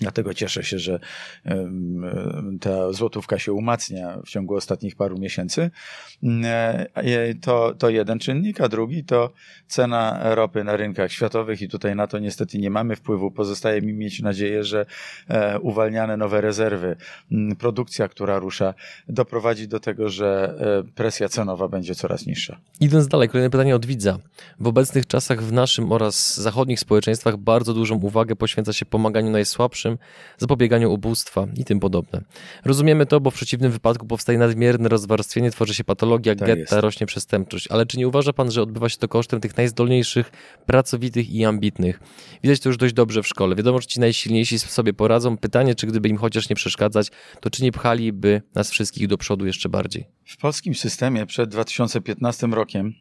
Dlatego cieszę się, że ta złotówka się umacnia w ciągu ostatnich paru miesięcy. E, to, to jeden czynnik, a drugi to cena ropy na rynkach światowych i tutaj na to niestety nie mamy wpływu. Pozostaje mi mieć nadzieję, że e, uwalniane nowe rezerwy, produkcja, która rusza, doprowadzi do tego, że e, presja cenowa będzie coraz niższa. Idąc dalej, kolejne pytanie od widza. W obecnych czasach w naszym oraz zachodnich społeczeństwach bardzo dużą uwagę poświęca się pomaganiu najsłabszym zapobieganiu ubóstwa i tym podobne. Rozumiemy to, bo w przeciwnym wypadku powstaje nadmierne rozwarstwienie, tworzy się patologia, tak getta, jest. rośnie przestępczość. Ale czy nie uważa pan, że odbywa się to kosztem tych najzdolniejszych, pracowitych i ambitnych? Widać to już dość dobrze w szkole. Wiadomo, że ci najsilniejsi sobie poradzą. Pytanie, czy gdyby im chociaż nie przeszkadzać, to czy nie pchaliby nas wszystkich do przodu jeszcze bardziej? W polskim systemie przed 2015 rokiem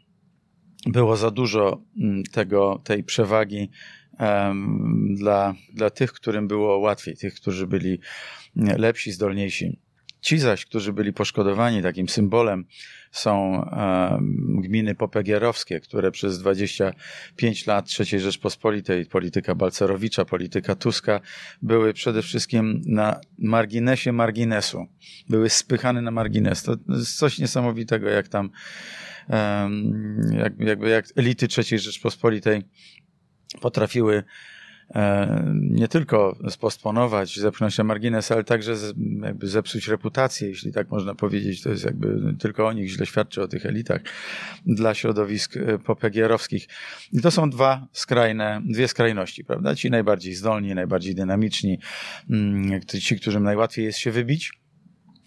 było za dużo mm, tego, tej przewagi dla, dla tych, którym było łatwiej, tych, którzy byli lepsi, zdolniejsi. Ci zaś, którzy byli poszkodowani, takim symbolem są gminy popegierowskie, które przez 25 lat III Rzeczpospolitej, polityka Balcerowicza, polityka Tuska, były przede wszystkim na marginesie marginesu. Były spychane na margines. To jest coś niesamowitego, jak tam jak, jakby jak elity III Rzeczpospolitej potrafiły e, nie tylko spostponować, zepchnąć na margines, ale także jakby zepsuć reputację, jeśli tak można powiedzieć. To jest jakby tylko o nich źle świadczy, o tych elitach dla środowisk e, popegierowskich. I to są dwa skrajne, dwie skrajności, prawda? Ci najbardziej zdolni, najbardziej dynamiczni, mm, ci, którym najłatwiej jest się wybić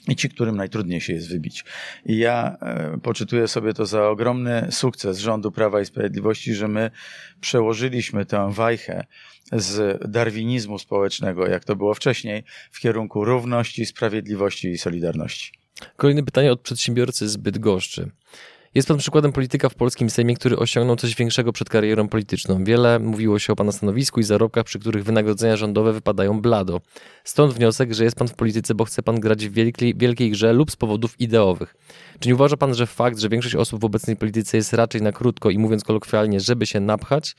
i ci, którym najtrudniej się jest wybić. I ja e, poczytuję sobie to za ogromny sukces rządu Prawa i Sprawiedliwości, że my przełożyliśmy tę wajchę z darwinizmu społecznego, jak to było wcześniej, w kierunku równości, sprawiedliwości i solidarności. Kolejne pytanie od przedsiębiorcy z Bydgoszczy. Jest pan przykładem polityka w polskim Sejmie, który osiągnął coś większego przed karierą polityczną. Wiele mówiło się o pana stanowisku i zarobkach, przy których wynagrodzenia rządowe wypadają blado. Stąd wniosek, że jest pan w polityce, bo chce pan grać w wielkiej, wielkiej grze lub z powodów ideowych. Czy nie uważa pan, że fakt, że większość osób w obecnej polityce jest raczej na krótko i mówiąc kolokwialnie, żeby się napchać,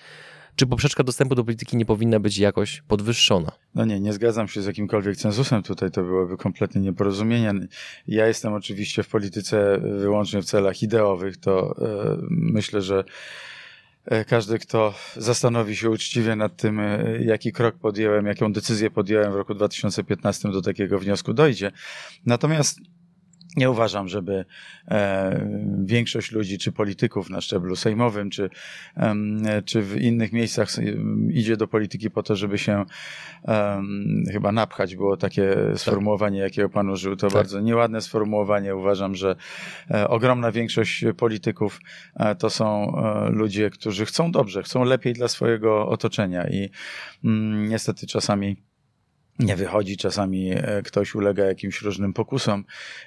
czy poprzeczka dostępu do polityki nie powinna być jakoś podwyższona? No nie, nie zgadzam się z jakimkolwiek cenzusem tutaj, to byłoby kompletnie nieporozumienie. Ja jestem oczywiście w polityce wyłącznie w celach ideowych, to e, myślę, że e, każdy, kto zastanowi się uczciwie nad tym, e, jaki krok podjąłem, jaką decyzję podjąłem w roku 2015, do takiego wniosku dojdzie. Natomiast nie uważam, żeby e, większość ludzi, czy polityków na szczeblu sejmowym, czy, e, czy w innych miejscach idzie do polityki po to, żeby się e, chyba napchać. Było takie sformułowanie, jakiego pan użył. To tak. bardzo nieładne sformułowanie. Uważam, że e, ogromna większość polityków e, to są e, ludzie, którzy chcą dobrze, chcą lepiej dla swojego otoczenia i mm, niestety czasami nie wychodzi. Czasami e, ktoś ulega jakimś różnym pokusom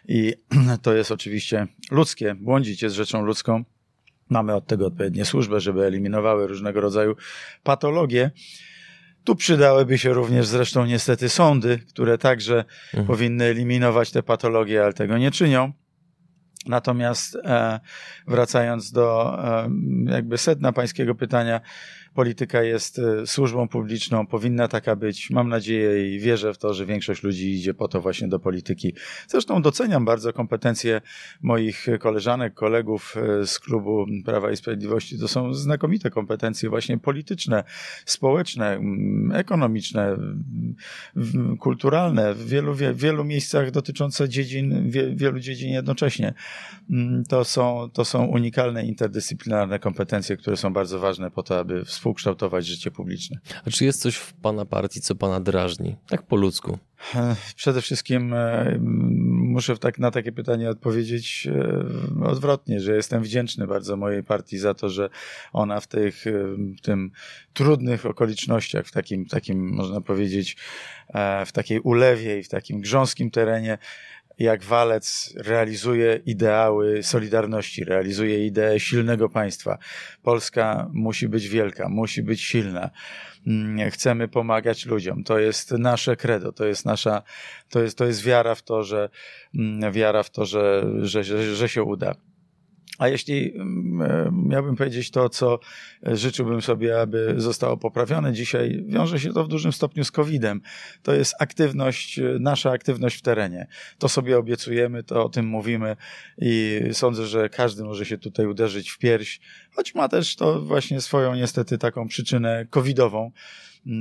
i to jest oczywiście ludzkie. Błądzić jest rzeczą ludzką. Mamy od tego odpowiednie służby, żeby eliminowały różnego rodzaju patologie. Tu przydałyby się również zresztą niestety sądy, które także mhm. powinny eliminować te patologie, ale tego nie czynią. Natomiast e, wracając do e, jakby sedna pańskiego pytania, polityka jest e, służbą publiczną, powinna taka być. Mam nadzieję i wierzę w to, że większość ludzi idzie po to właśnie do polityki. Zresztą doceniam bardzo kompetencje moich koleżanek, kolegów e, z klubu Prawa i Sprawiedliwości. To są znakomite kompetencje właśnie polityczne, społeczne, ekonomiczne, kulturalne, w wielu, w wielu miejscach dotyczące dziedzin, wielu dziedzin jednocześnie. Mm, to są, to są unikalne, interdyscyplinarne kompetencje, które są bardzo ważne po to, aby współkształtować życie publiczne. A czy jest coś w Pana partii, co Pana drażni? Tak po ludzku. Przede wszystkim e, muszę tak na takie pytanie odpowiedzieć e, odwrotnie, że jestem wdzięczny bardzo mojej partii za to, że ona w tych e, w tym trudnych okolicznościach, w takim, takim można powiedzieć, w takiej ulewie i w takim grząskim terenie jak walec realizuje ideały Solidarności, realizuje ideę silnego państwa. Polska musi być wielka, musi być silna. Mm, chcemy pomagać ludziom. To jest nasze credo, to jest nasza, to jest, to jest wiara w to, że, mm, wiara w to, że, że, że, że się uda. A jeśli mm, miałbym powiedzieć to, co życzyłbym sobie, aby zostało poprawione dzisiaj, wiąże się to w dużym stopniu z COVID-em. To jest aktywność, nasza aktywność w terenie. To sobie obiecujemy, to o tym mówimy i sądzę, że każdy może się tutaj uderzyć w pierś, choć ma też to właśnie swoją niestety taką przyczynę covidową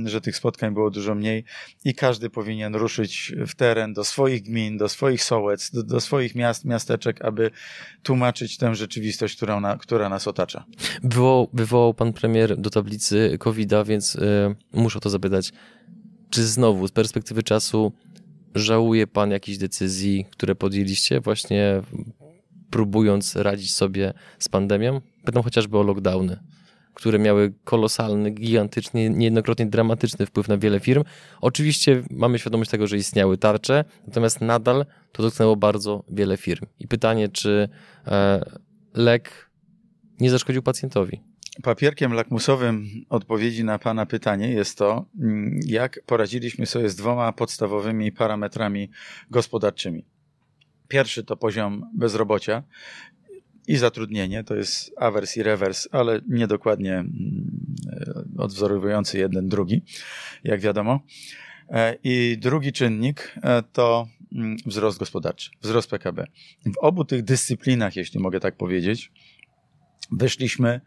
że tych spotkań było dużo mniej i każdy powinien ruszyć w teren do swoich gmin, do swoich sołec, do, do swoich miast, miasteczek, aby tłumaczyć tę rzeczywistość, która, na, która nas otacza. Wywołał, wywołał pan premier do tablicy COVID-a, więc y, muszę to zapytać. Czy znowu z perspektywy czasu żałuje pan jakichś decyzji, które podjęliście właśnie próbując radzić sobie z pandemią? Pytam chociażby o lockdowny które miały kolosalny, gigantyczny, niejednokrotnie dramatyczny wpływ na wiele firm. Oczywiście mamy świadomość tego, że istniały tarcze, natomiast nadal to dotknęło bardzo wiele firm. I pytanie, czy e, lek nie zaszkodził pacjentowi? Papierkiem lakmusowym odpowiedzi na Pana pytanie jest to, mm, jak poradziliśmy sobie z dwoma podstawowymi parametrami gospodarczymi. Pierwszy to poziom bezrobocia i zatrudnienie, to jest awers i rewers, ale niedokładnie mm, odwzorowujący jeden drugi, jak wiadomo. E, I drugi czynnik e, to mm, wzrost gospodarczy, wzrost PKB. W obu tych dyscyplinach, jeśli mogę tak powiedzieć, wyszliśmy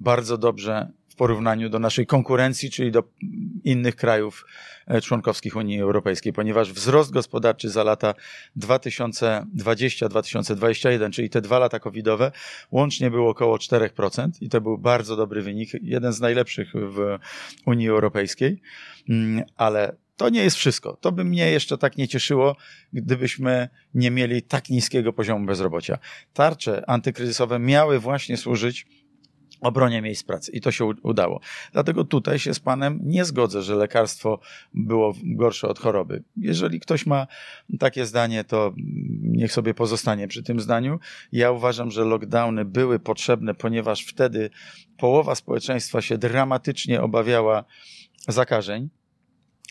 bardzo dobrze porównaniu do naszej konkurencji, czyli do innych krajów e, członkowskich Unii Europejskiej, ponieważ wzrost gospodarczy za lata 2020-2021, czyli te dwa lata covidowe, łącznie był około 4% i to był bardzo dobry wynik, jeden z najlepszych w Unii Europejskiej, mm, ale to nie jest wszystko. To by mnie jeszcze tak nie cieszyło, gdybyśmy nie mieli tak niskiego poziomu bezrobocia. Tarcze antykryzysowe miały właśnie służyć obronie miejsc pracy i to się udało. Dlatego tutaj się z panem nie zgodzę, że lekarstwo było gorsze od choroby. Jeżeli ktoś ma takie zdanie, to niech sobie pozostanie przy tym zdaniu. Ja uważam, że lockdowny były potrzebne, ponieważ wtedy połowa społeczeństwa się dramatycznie obawiała zakażeń.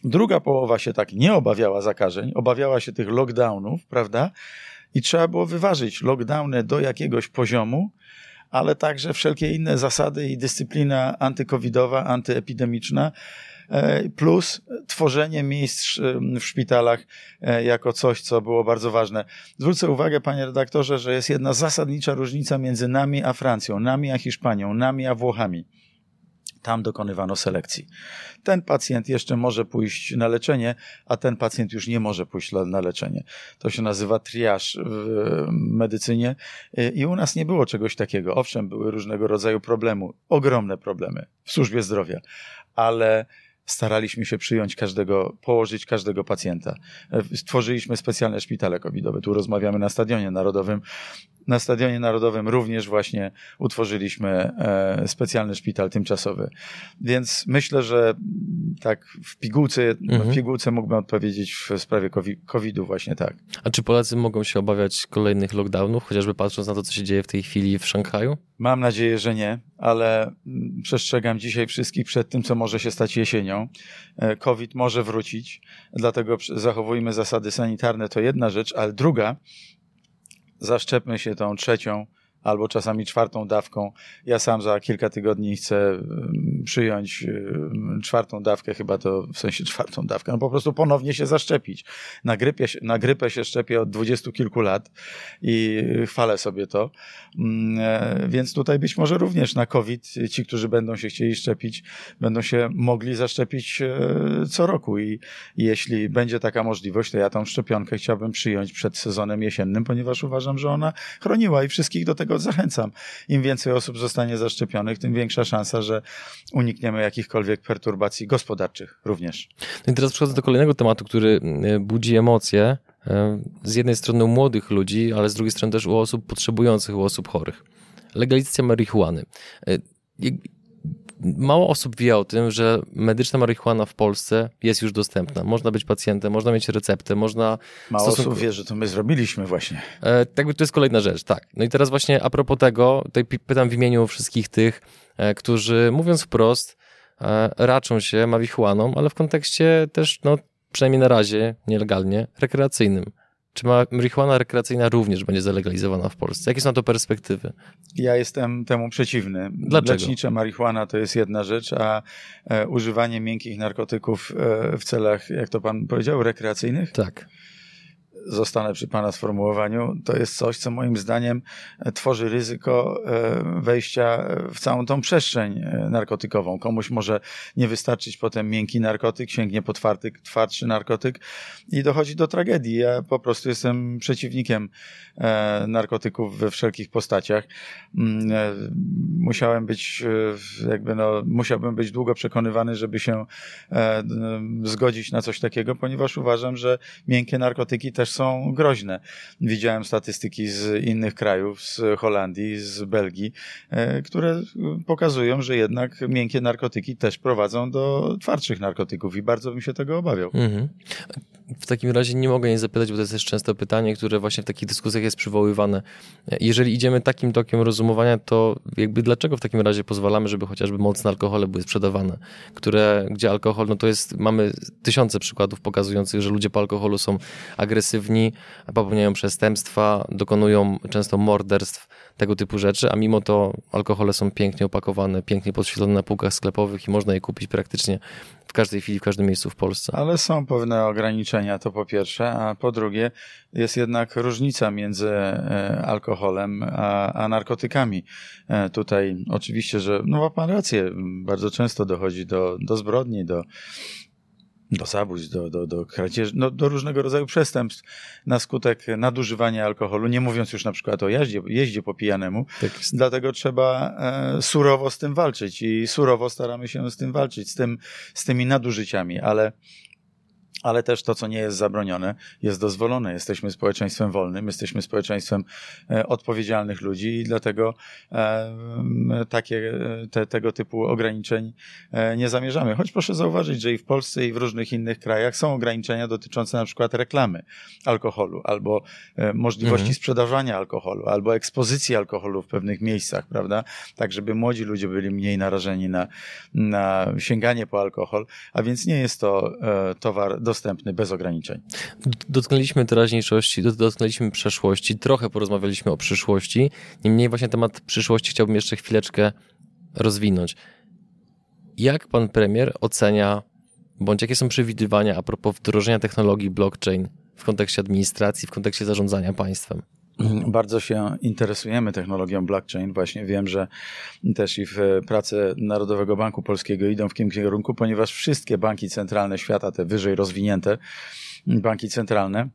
Druga połowa się tak nie obawiała zakażeń, obawiała się tych lockdownów, prawda? I trzeba było wyważyć lockdowny do jakiegoś poziomu, ale także wszelkie inne zasady i dyscyplina antykowidowa, antyepidemiczna, e, plus tworzenie miejsc w szpitalach e, jako coś, co było bardzo ważne. Zwrócę uwagę, panie redaktorze, że jest jedna zasadnicza różnica między nami a Francją, nami a Hiszpanią, nami a Włochami. Tam dokonywano selekcji. Ten pacjent jeszcze może pójść na leczenie, a ten pacjent już nie może pójść na leczenie. To się nazywa triage w medycynie i u nas nie było czegoś takiego. Owszem, były różnego rodzaju problemy, ogromne problemy w służbie zdrowia, ale staraliśmy się przyjąć każdego, położyć każdego pacjenta. Stworzyliśmy specjalne szpitale covidowe. Tu rozmawiamy na Stadionie Narodowym. Na Stadionie Narodowym również właśnie utworzyliśmy e, specjalny szpital tymczasowy. Więc myślę, że tak w pigułce, mhm. w pigułce mógłbym odpowiedzieć w sprawie COVID-u właśnie tak. A czy Polacy mogą się obawiać kolejnych lockdownów, chociażby patrząc na to, co się dzieje w tej chwili w Szanghaju? Mam nadzieję, że nie, ale przestrzegam dzisiaj wszystkich przed tym, co może się stać jesienią. E, COVID może wrócić, dlatego zachowujmy zasady sanitarne, to jedna rzecz, ale druga, zaszczepmy się tą trzecią albo czasami czwartą dawką. Ja sam za kilka tygodni chcę mm, przyjąć mm, czwartą dawkę, chyba to w sensie czwartą dawkę, no po prostu ponownie się zaszczepić. Na, grypie, na grypę się szczepię od dwudziestu kilku lat i chwalę sobie to. Mm, e, więc tutaj być może również na COVID ci, którzy będą się chcieli szczepić, będą się mogli zaszczepić e, co roku i jeśli będzie taka możliwość, to ja tą szczepionkę chciałbym przyjąć przed sezonem jesiennym, ponieważ uważam, że ona chroniła i wszystkich do tego tego zachęcam. Im więcej osób zostanie zaszczepionych, tym większa szansa, że unikniemy jakichkolwiek perturbacji gospodarczych również. No i teraz przechodzę do kolejnego tematu, który e, budzi emocje. E, z jednej strony u młodych ludzi, ale z drugiej strony też u osób potrzebujących, u osób chorych. Legalizacja marihuany e, mało osób wie o tym, że medyczna marihuana w Polsce jest już dostępna. Można być pacjentem, można mieć receptę, można... Mało stosunku... osób wie, że to my zrobiliśmy właśnie. E, tak, to jest kolejna rzecz, tak. No i teraz właśnie a propos tego, tutaj pytam w imieniu wszystkich tych, e, którzy mówiąc wprost, e, raczą się marihuaną, ale w kontekście też, no przynajmniej na razie, nielegalnie, rekreacyjnym. Czy marihuana rekreacyjna również będzie zalegalizowana w Polsce? Jakie są to perspektywy? Ja jestem temu przeciwny. Dlaczego? Lecznicza marihuana to jest jedna rzecz, a e, używanie miękkich narkotyków e, w celach, jak to pan powiedział, rekreacyjnych? Tak zostanę przy Pana sformułowaniu, to jest coś, co moim zdaniem e, tworzy ryzyko e, wejścia w całą tą przestrzeń e, narkotykową. Komuś może nie wystarczyć potem miękki narkotyk, sięgnie po twardy, twardszy narkotyk i dochodzi do tragedii. Ja po prostu jestem przeciwnikiem narkotyków we wszelkich postaciach. Mm, musiałem być, jakby no, musiałbym być długo przekonywany, żeby się zgodzić na coś takiego, ponieważ uważam, że miękkie narkotyki też są groźne. Widziałem statystyki z innych krajów, z Holandii, z Belgii, e, które pokazują, że jednak miękkie narkotyki też prowadzą do twardszych narkotyków i bardzo bym się tego obawiał. Mhm. W takim razie nie mogę nie zapytać, bo to jest też często pytanie, które właśnie w takich dyskusjach jest przywoływane. Jeżeli idziemy takim tokiem rozumowania, to jakby dlaczego w takim razie pozwalamy, żeby chociażby mocne alkohole były sprzedawane, które, gdzie alkohol, no to jest, mamy tysiące przykładów pokazujących, że ludzie po alkoholu są agresywni, popełniają przestępstwa, dokonują często morderstw, tego typu rzeczy, a mimo to alkohole są pięknie opakowane, pięknie podświetlone na półkach sklepowych i można je kupić praktycznie w każdej chwili, w każdym miejscu w Polsce. Ale są pewne ograniczenia, to po pierwsze, a po drugie jest jednak różnica między e, alkoholem a, a narkotykami. E, tutaj oczywiście, że no ma pan rację, bardzo często dochodzi do, do zbrodni, do do zabójstw, do, do, do kradzieży, no, do różnego rodzaju przestępstw na skutek nadużywania alkoholu, nie mówiąc już na przykład o jeździe, jeździe po pijanemu. Tak Dlatego trzeba e, surowo z tym walczyć i surowo staramy się z tym walczyć, z, tym, z tymi nadużyciami, ale ale też to, co nie jest zabronione, jest dozwolone. Jesteśmy społeczeństwem wolnym, jesteśmy społeczeństwem e, odpowiedzialnych ludzi i dlatego e, takie, te, tego typu ograniczeń e, nie zamierzamy. Choć proszę zauważyć, że i w Polsce, i w różnych innych krajach są ograniczenia dotyczące na przykład reklamy alkoholu, albo możliwości mhm. sprzedawania alkoholu, albo ekspozycji alkoholu w pewnych miejscach, prawda? Tak, żeby młodzi ludzie byli mniej narażeni na, na sięganie po alkohol, a więc nie jest to towar dostępny bez ograniczeń. Dotknęliśmy teraźniejszości, dotknęliśmy przeszłości, trochę porozmawialiśmy o przyszłości. Niemniej właśnie temat przyszłości chciałbym jeszcze chwileczkę rozwinąć. Jak pan premier ocenia, bądź jakie są przewidywania a propos wdrożenia technologii blockchain w kontekście administracji, w kontekście zarządzania państwem? Bardzo się interesujemy technologią blockchain. Właśnie wiem, że też i w pracy Narodowego Banku Polskiego idą w tym kierunku, ponieważ wszystkie banki centralne świata, te wyżej rozwinięte banki centralne,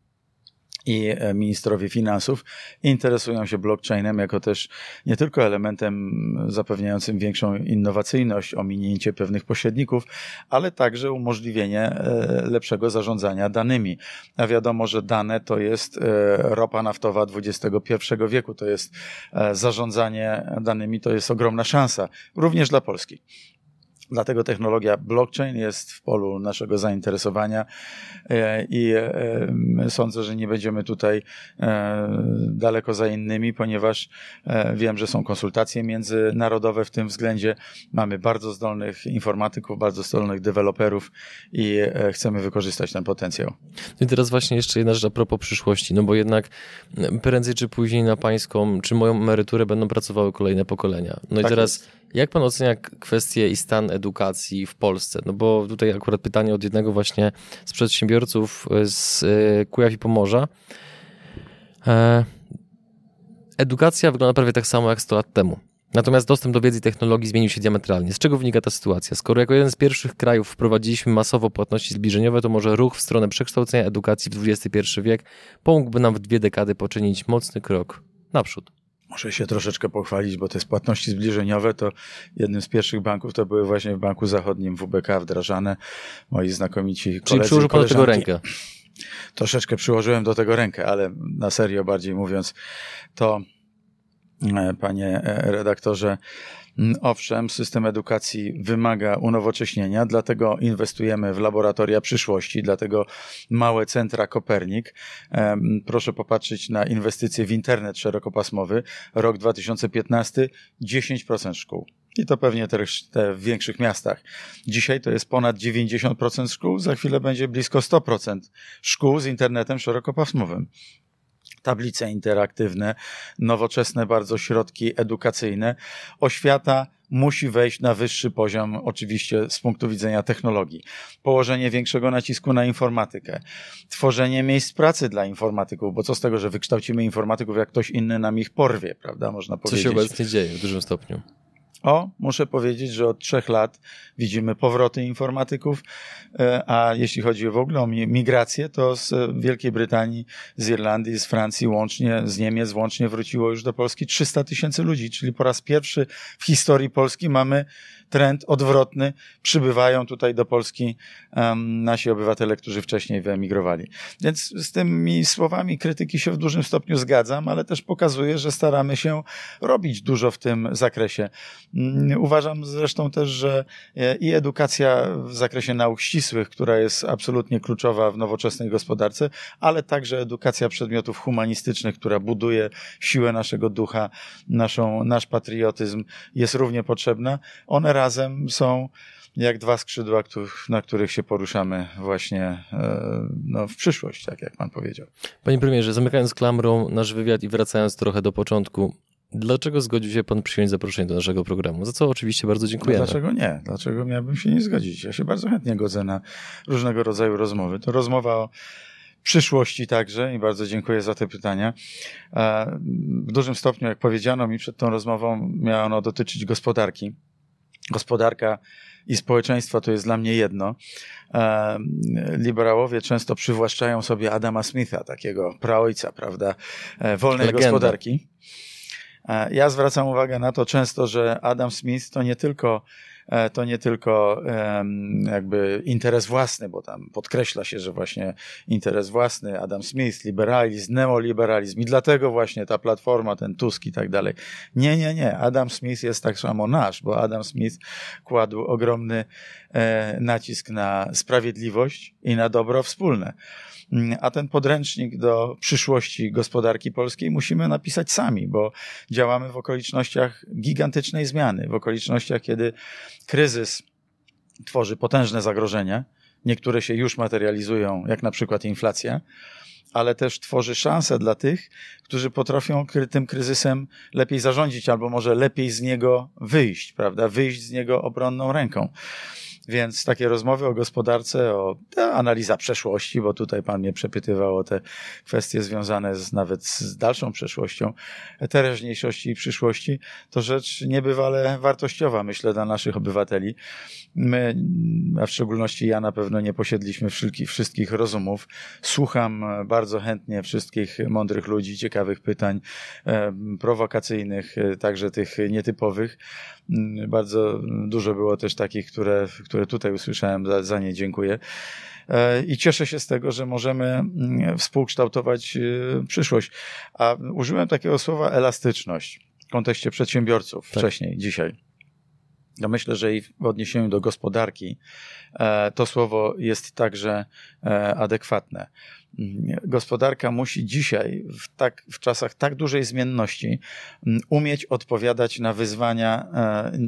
i e, ministrowie finansów interesują się blockchainem jako też nie tylko elementem zapewniającym większą innowacyjność, ominięcie pewnych pośredników, ale także umożliwienie e, lepszego zarządzania danymi. A wiadomo, że dane to jest e, ropa naftowa XXI wieku, to jest zarządzanie danymi, to jest ogromna szansa, również dla Polski. Dlatego technologia blockchain jest w polu naszego zainteresowania e, i e, sądzę, że nie będziemy tutaj e, daleko za innymi, ponieważ wiem, że są konsultacje międzynarodowe w tym względzie. Mamy bardzo zdolnych informatyków, bardzo zdolnych deweloperów i chcemy wykorzystać ten potencjał. No I teraz właśnie jeszcze jedna rzecz a propos przyszłości, no bo jednak prędzej czy później na pańską, czy moją emeryturę będą pracowały kolejne pokolenia. No tak i teraz jest. jak pan ocenia kwestię i stan edukacji w Polsce? No bo tutaj akurat pytanie od jednego właśnie z przedsiębiorców z e, Kujaw i Pomorza. E, edukacja wygląda prawie tak samo jak 100 lat temu. Natomiast dostęp do wiedzy i technologii zmienił się diametralnie. Z czego wynika ta sytuacja? Skoro jako jeden z pierwszych krajów wprowadziliśmy masowo płatności zbliżeniowe, to może ruch w stronę przekształcenia edukacji w XXI wiek pomógłby nam w dwie dekady poczynić mocny krok naprzód. Muszę się troszeczkę pochwalić, bo te płatności zbliżeniowe to jednym z pierwszych banków to były właśnie w Banku Zachodnim WBK wdrażane. Moi znakomici koledzy Czyli przyłożył pan do tego rękę. Troszeczkę przyłożyłem do tego rękę, ale na serio bardziej mówiąc, to e, panie e, redaktorze, owszem, system edukacji wymaga unowocześnienia, dlatego inwestujemy w laboratoria przyszłości, dlatego małe centra Kopernik. Proszę popatrzeć na inwestycje w internet szerokopasmowy. Rok 2015 10% szkół. I to pewnie też te w większych miastach. Dzisiaj to jest ponad 90% szkół, za chwilę będzie blisko 100% szkół z internetem szerokopasmowym tablice interaktywne, nowoczesne bardzo środki edukacyjne. Oświata musi wejść na wyższy poziom, oczywiście z punktu widzenia technologii. Położenie większego nacisku na informatykę, tworzenie miejsc pracy dla informatyków, bo co z tego, że wykształcimy informatyków, jak ktoś inny nam ich porwie, prawda? Można powiedzieć. Co się obecnie dzieje w dużym stopniu. O, muszę powiedzieć, że od trzech lat widzimy powroty informatyków, e, a jeśli chodzi w ogóle o migrację, to z Wielkiej Brytanii, z Irlandii, z Francji łącznie, z Niemiec łącznie wróciło już do Polski 300 tysięcy ludzi, czyli po raz pierwszy w historii Polski mamy trend odwrotny. Przybywają tutaj do Polski um, nasi obywatele, którzy wcześniej wyemigrowali. Więc z tymi słowami krytyki się w dużym stopniu zgadzam, ale też pokazuje, że staramy się robić dużo w tym zakresie. Mm, uważam zresztą też, że e, i edukacja w zakresie nauk ścisłych, która jest absolutnie kluczowa w nowoczesnej gospodarce, ale także edukacja przedmiotów humanistycznych, która buduje siłę naszego ducha, naszą, nasz patriotyzm, jest równie potrzebna. One razem są jak dwa skrzydła, na których się poruszamy właśnie e, no, w przyszłość, tak jak pan powiedział. Panie premierze, zamykając klamrą nasz wywiad i wracając trochę do początku, Dlaczego zgodził się Pan przyjąć zaproszenie do naszego programu? Za co oczywiście bardzo dziękuję. No dlaczego nie? Dlaczego miałbym się nie zgodzić? Ja się bardzo chętnie godzę na różnego rodzaju rozmowy. To rozmowa o przyszłości także i bardzo dziękuję za te pytania. E, w dużym stopniu, jak powiedziano mi przed tą rozmową, miało ono dotyczyć gospodarki. Gospodarka i społeczeństwa to jest dla mnie jedno. Liberałowie często przywłaszczają sobie Adama Smitha, takiego praojca, prawda, e, wolnej Legenda. gospodarki. E, ja zwracam uwagę na to często, że Adam Smith to nie tylko to nie tylko jakby interes własny, bo tam podkreśla się, że właśnie interes własny, Adam Smith, liberalizm, neoliberalizm i dlatego właśnie ta platforma, ten Tusk i tak dalej. Nie, nie, nie. Adam Smith jest tak samo nasz, bo Adam Smith kładł ogromny e, nacisk na sprawiedliwość i na dobro wspólne. Mm, a ten podręcznik do przyszłości gospodarki polskiej musimy napisać sami, bo działamy w okolicznościach gigantycznej zmiany, w okolicznościach, kiedy kryzys tworzy potężne zagrożenie. Niektóre się już materializują, jak na przykład inflacja, ale też tworzy szansę dla tych, którzy potrafią tym kryzysem lepiej zarządzić, albo może lepiej z niego wyjść, prawda? Wyjść z niego obronną ręką. Więc takie rozmowy o gospodarce, o analiza przeszłości, bo tutaj pan mnie przepytywał o te kwestie związane z, nawet z dalszą przeszłością, teraźniejszości i przyszłości, to rzecz niebywale wartościowa, myślę, dla naszych obywateli. My, a w szczególności ja na pewno nie posiedliśmy wszystkich, rozumów. Słucham bardzo chętnie wszystkich mądrych ludzi, ciekawych pytań, prowokacyjnych, także tych nietypowych. Bardzo dużo było też takich, które tutaj usłyszałem, za, za nie dziękuję. E, I cieszę się z tego, że możemy mm, współkształtować e, przyszłość. A użyłem takiego słowa elastyczność w kontekście przedsiębiorców tak. wcześniej, dzisiaj. Ja myślę, że i w odniesieniu do gospodarki e, to słowo jest także adekwatne. Gospodarka musi dzisiaj, w, tak, w czasach tak dużej zmienności, umieć odpowiadać na wyzwania e,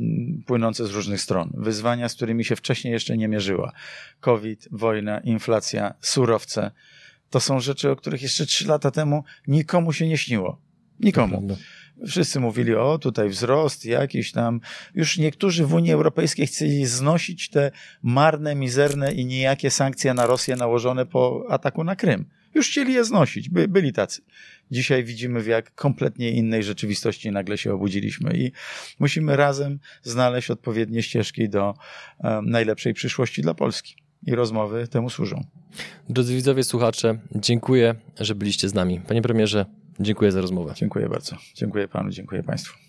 płynące z różnych stron. Wyzwania, z którymi się wcześniej jeszcze nie mierzyła. COVID, wojna, inflacja, surowce. To są rzeczy, o których jeszcze trzy lata temu nikomu się nie śniło. Nikomu. Wszyscy mówili, o tutaj wzrost jakiś tam. Już niektórzy w Unii Europejskiej chcieli znosić te marne, mizerne i nijakie sankcje na Rosję nałożone po ataku na Krym. Już chcieli je znosić, by, byli tacy. Dzisiaj widzimy, w jak kompletnie innej rzeczywistości nagle się obudziliśmy i musimy razem znaleźć odpowiednie ścieżki do najlepszej przyszłości dla Polski. I rozmowy temu służą. Drodzy widzowie, słuchacze, dziękuję, że byliście z nami. Panie premierze, Dziękuję za rozmowę. Dziękuję bardzo. Dziękuję panu, dziękuję państwu.